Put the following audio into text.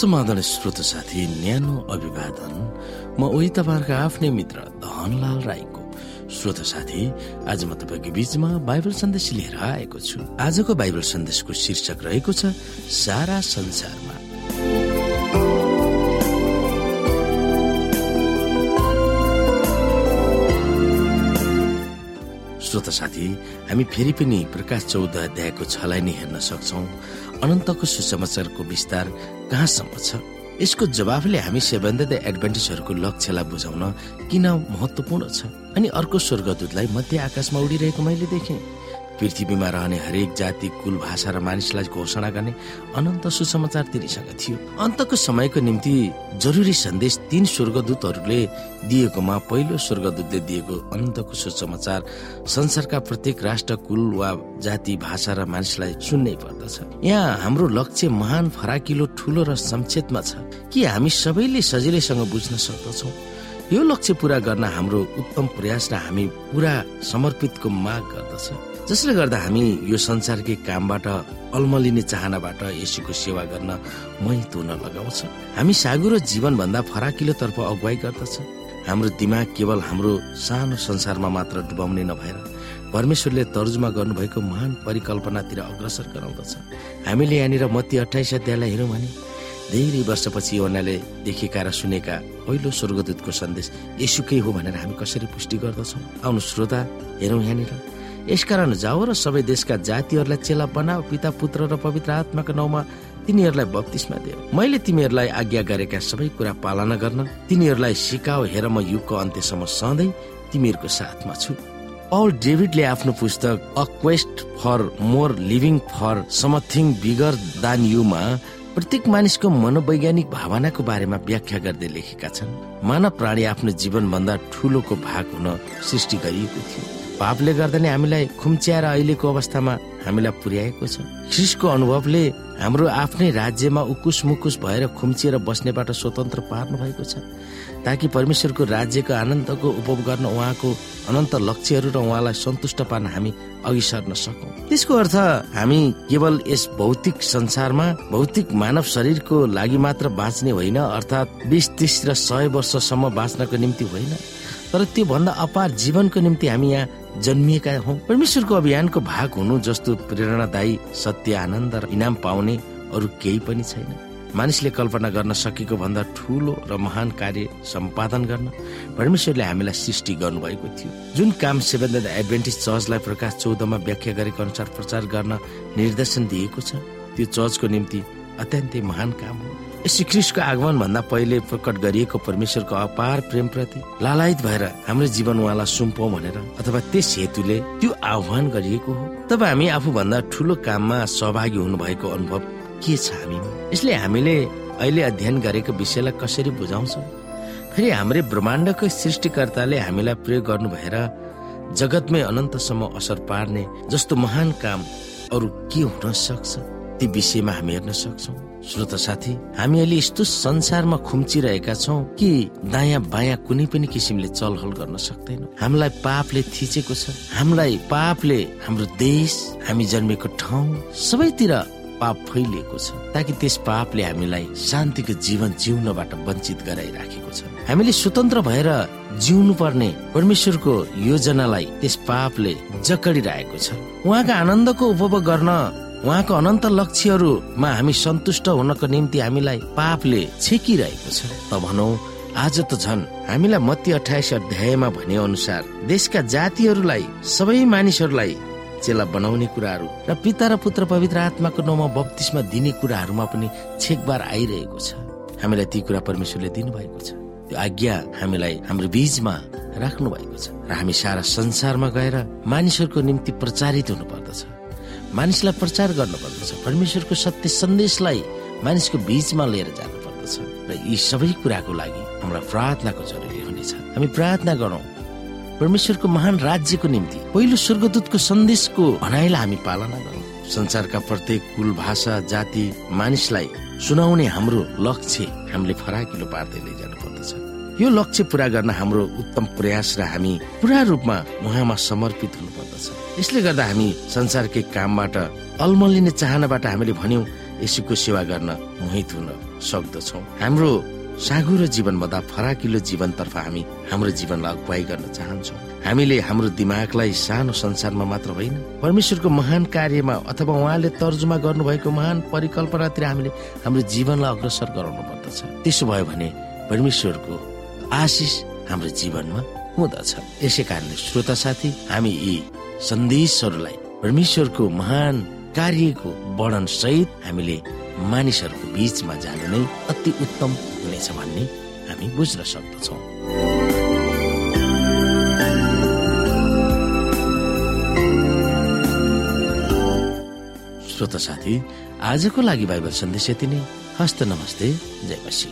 समाधान श्रोत साथी न्यानो अभिवादन। म उही तपाईँहरूको आफ्नै मित्र धनलाल राईको। श्रोत साथी आज म तपाईँको बीचमा बाइबल सन्देश लिएर आएको छु। आजको बाइबल सन्देशको शीर्षक रहेको छ सारा संसारमा। श्रोत साथी हामी फेरि पनि प्रकाश चौध अध्यायको छलाई नै हेर्न सक्छौ। अनन्तको सुसमाचारको विस्तार कहाँसम्म छ? यसको जवाफले हामी सेभेन्थ एडभान्टेजहरूको लक्ष्यलाई बुझाउन किन महत्वपूर्ण छ? अनि अर्को स्वर्गदूतलाई मध्य आकाशमा उडिरहेको मैले देखेँ। पृथ्वीमा रहने हरेक जाति कुल भाषा र मानिसलाई घोषणा गर्ने अनन्त सुसमाचार तिनीसँग थियो। अन्तको समयको निम्ति जरुरी सन्देश तीन स्वर्गदूतहरूले दिएकोमा पहिलो स्वर्गदूतले दिएको अनन्तको सुसमाचार संसारका प्रत्येक राष्ट्र कुल वा जाति भाषा र मानिसलाई सुन्नै पर्दछ। यहाँ हाम्रो लक्ष्य महान फराकिलो ठुलो र संक्षेपमा छ कि हामी सबैले सजिलैसँग बुझ्न सक्दछौ। यो लक्ष्य पूरा गर्न हाम्रो उत्तम प्रयास र हामी पूरा समर्पितको माग गर्दछ। जसले गर्दा हामी यो संसारकै कामबाट अल्मलिने चाहनाबाट यसुको सेवा गर्न महित हुन लगाउँछ। हामी सागु र जीवनभन्दा फराकिलोतर्फ अगुवाई गर्दछ। हाम्रो दिमाग केवल हाम्रो सानो संसारमा मात्र डुबाउने नभएर परमेश्वरले तर्जुमा गर्नुभएको महान परिकल्पनातिर अग्रसर गराउँदछ। हामीले यहाँनिर मती अठाइस अध्यायलाई हेरौँ भने धेरै वर्षपछि योनाले देखेका र सुनेका पहिलो स्वर्गदूतको सन्देश यसुकै हो भनेर हामी कसरी पुष्टि गर्दछौँ? आउनु श्रोता हेरौँ यहाँनिर। यसकारण जाओ र सबै देशका जातिहरूलाई चेला बनाऊ पिता पुत्र र पवित्र आत्माको नाउँमा तिनीहरूलाई बत्तिसमा दियो मैले तिमीहरूलाई आज्ञा गरेका सबै कुरा पालना गर्न तिनीहरूलाई सिकाओ हेर म युगको अन्त्यसम्म सधैँ तिमीहरूको साथमा छु। पल डेभिडले आफ्नो पुस्तक a quest for more living for something bigger than युमा प्रत्येक मानिसको मनोवैज्ञानिक भावनाको बारेमा व्याख्या गर्दै लेखेका छन्। मानव प्राणी आफ्नो जीवनभन्दा ठुलोको भाग हुन सृष्टि गरिएको थियो। पापले गर्दा नै हामीलाई खुम्च्याएर अहिलेको अवस्थामा हामीलाई पुर्याएको छ। ख्रिसको अनुभवले हाम्रो आफ्नै राज्यमा उकुस मुकुस भएर खुम्चिएर बस्नेबाट स्वतन्त्र पार्नु भएको छ। ताकि परमेश्वरको राज्यको आनन्दको उपभोग गर्न उहाँको अनन्त लक्ष्यहरू र उहाँलाई सन्तुष्ट पार्न हामी अघि सर्न सकौँ। त्यसको अर्थ हामी केवल यस भौतिक संसारमा भौतिक मानव शरीरको लागि मात्र बाँच्ने होइन अर्थात् बिस तिस र सय वर्षसम्म बाँच्नको निम्ति होइन। तर त्यो भन्दा अपार जीवनको निम्ति हामी यहाँ जन्मिएका हौ। परमेश्वरको अभियानको भाग हुनु जस्तो प्रेरणादायी सत्य आनन्द र इनाम पाउने अरू केही पनि छैन। मानिसले कल्पना गर्न सकेको भन्दा ठुलो र महान कार्य सम्पादन गर्न परमेश्वरले हामीलाई सृष्टि गर्नुभएको थियो। जुन काम सेभेन एडभेन्टिज चर्चलाई प्रकाश चौधमा व्याख्या गरेको अनुसार प्रचार गर्न निर्देशन दिएको छ त्यो चर्चको निम्ति अत्यन्तै महान काम हो। श्रीकृष्णको आगमन भन्दा पहिले प्रकट गरिएको परमेश्वरको अपार प्रेम प्रति लालायत भएर हाम्रो जीवन उहाँलाई सुम्पौ भनेर अथवा त्यस हेतुले त्यो आह्वान गरिएको हो। तब हामी आफूभन्दा ठुलो काममा सहभागी हुनुभएको अनुभव के छ हामीमा? यसले हामीले अहिले अध्ययन गरेको विषयलाई कसरी बुझाउँछौ? फेरि हाम्रै ब्रह्माण्डको सृष्टिकर्ताले हामीलाई प्रयोग गर्नु भएर जगतमै अनन्तसम्म असर पार्ने जस्तो महान काम अरू के हुन सक्छ? ती विषयमा हामी हेर्न सक्छौ। श्रोत साथी हामी अहिले यस्तो संसारमा खुम्चिरहेका छौँ कि दायाँ बायाँ कुनै पनि किसिमले चलहल गर्न सक्दैनौँ। हामीलाई पापले थिचेको छ। हामीलाई पापले हाम्रो देश हामी जन्मेको ठाउँ सबैतिर पाप फैलिएको छ ताकि त्यस पापले हामीलाई शान्तिको जीवन जिउनबाट वञ्चित गराइराखेको छ। हामीले स्वतन्त्र भएर जिउनु पर्ने परमेश्वरको योजनालाई त्यस पापले जकडिरहेको छ। उहाँका आनन्दको उपभोग गर्न उहाँको अनन्त लक्ष्यहरूमा हामी सन्तुष्ट हुनको निम्ति हामीलाई पापले छेकिरहेको छ। त भनौ आज त झन् हामीलाई मती अठाइस अध्यायमा भने अनुसार देशका जातिहरूलाई सबै मानिसहरूलाई चेला बनाउने कुराहरू र पिता र पुत्र पवित्र आत्माको नाउँमा बत्तिसमा दिने कुराहरूमा पनि छेकबार आइरहेको छ। हामीलाई ती कुरा परमेश्वरले दिनुभएको छ। त्यो आज्ञा हामीलाई हाम्रो बीचमा राख्नु भएको छ र हामी सारा संसारमा गएर मानिसहरूको निम्ति प्रचारित हुनु पर्दछ मानिसलाई प्रचार गर्न पर्दछ परमेश्वरको सत्य सन्देशलाई मानिसको बीचमा लिएर जानु पर्दछ र यी सबै कुराको लागि हाम्रा प्रार्थनाको जरुरी हुनेछ। हामी प्रार्थना गरौँ। परमेश्वरको महान राज्यको निम्ति पहिलो स्वर्गदूतको सन्देशको भनाइलाई हामी पालना गरौँ। संसारका प्रत्येक कुल भाषा जाति मानिसलाई सुनाउने हाम्रो लक्ष्य हामीले फराकिलो पार्दै लैजानु पर्दछ यो लक्ष्य पूरा गर्न हाम्रो उत्तम प्रयास र हामी पूरा रूपमा उहाँमा समर्पित हुनुपर्दछ। यसले गर्दा हामी संसारकै कामबाट अल्मलिने चाहनाबाट हामीले भन्यौं यसुको सेवा गर्न मोहित हुन सक्दछौ। हाम्रो साँगुरो जीवनभन्दा फराकिलो जीवनतर्फ हामी हाम्रो जीवनलाई अगुवाई गर्न चाहन्छौँ। हामीले हाम्रो दिमागलाई सानो संसारमा मात्र होइन परमेश्वरको महान कार्यमा अथवा उहाँले तर्जुमा गर्नुभएको महान परिकल्पनातिर हामीले हाम्रो जीवनलाई अग्रसर गराउनु पर्दछ त्यसो भयो भने परमेश्वरको आशिष हाम्रो जीवनमा हुँदछ। यसै कारणले श्रोता साथी हामी यी सन्देशहरूलाई परमेश्वरको महान कार्यको वर्णन सहित हामीले मानिसहरूको बीचमा जानु नै अति उत्तम हुनेछ भन्ने हामी बुझ्न सक्दछौ। श्रोत साथी आजको लागि बाइबल सन्देश यति नै। हस्त नमस्ते जय मसी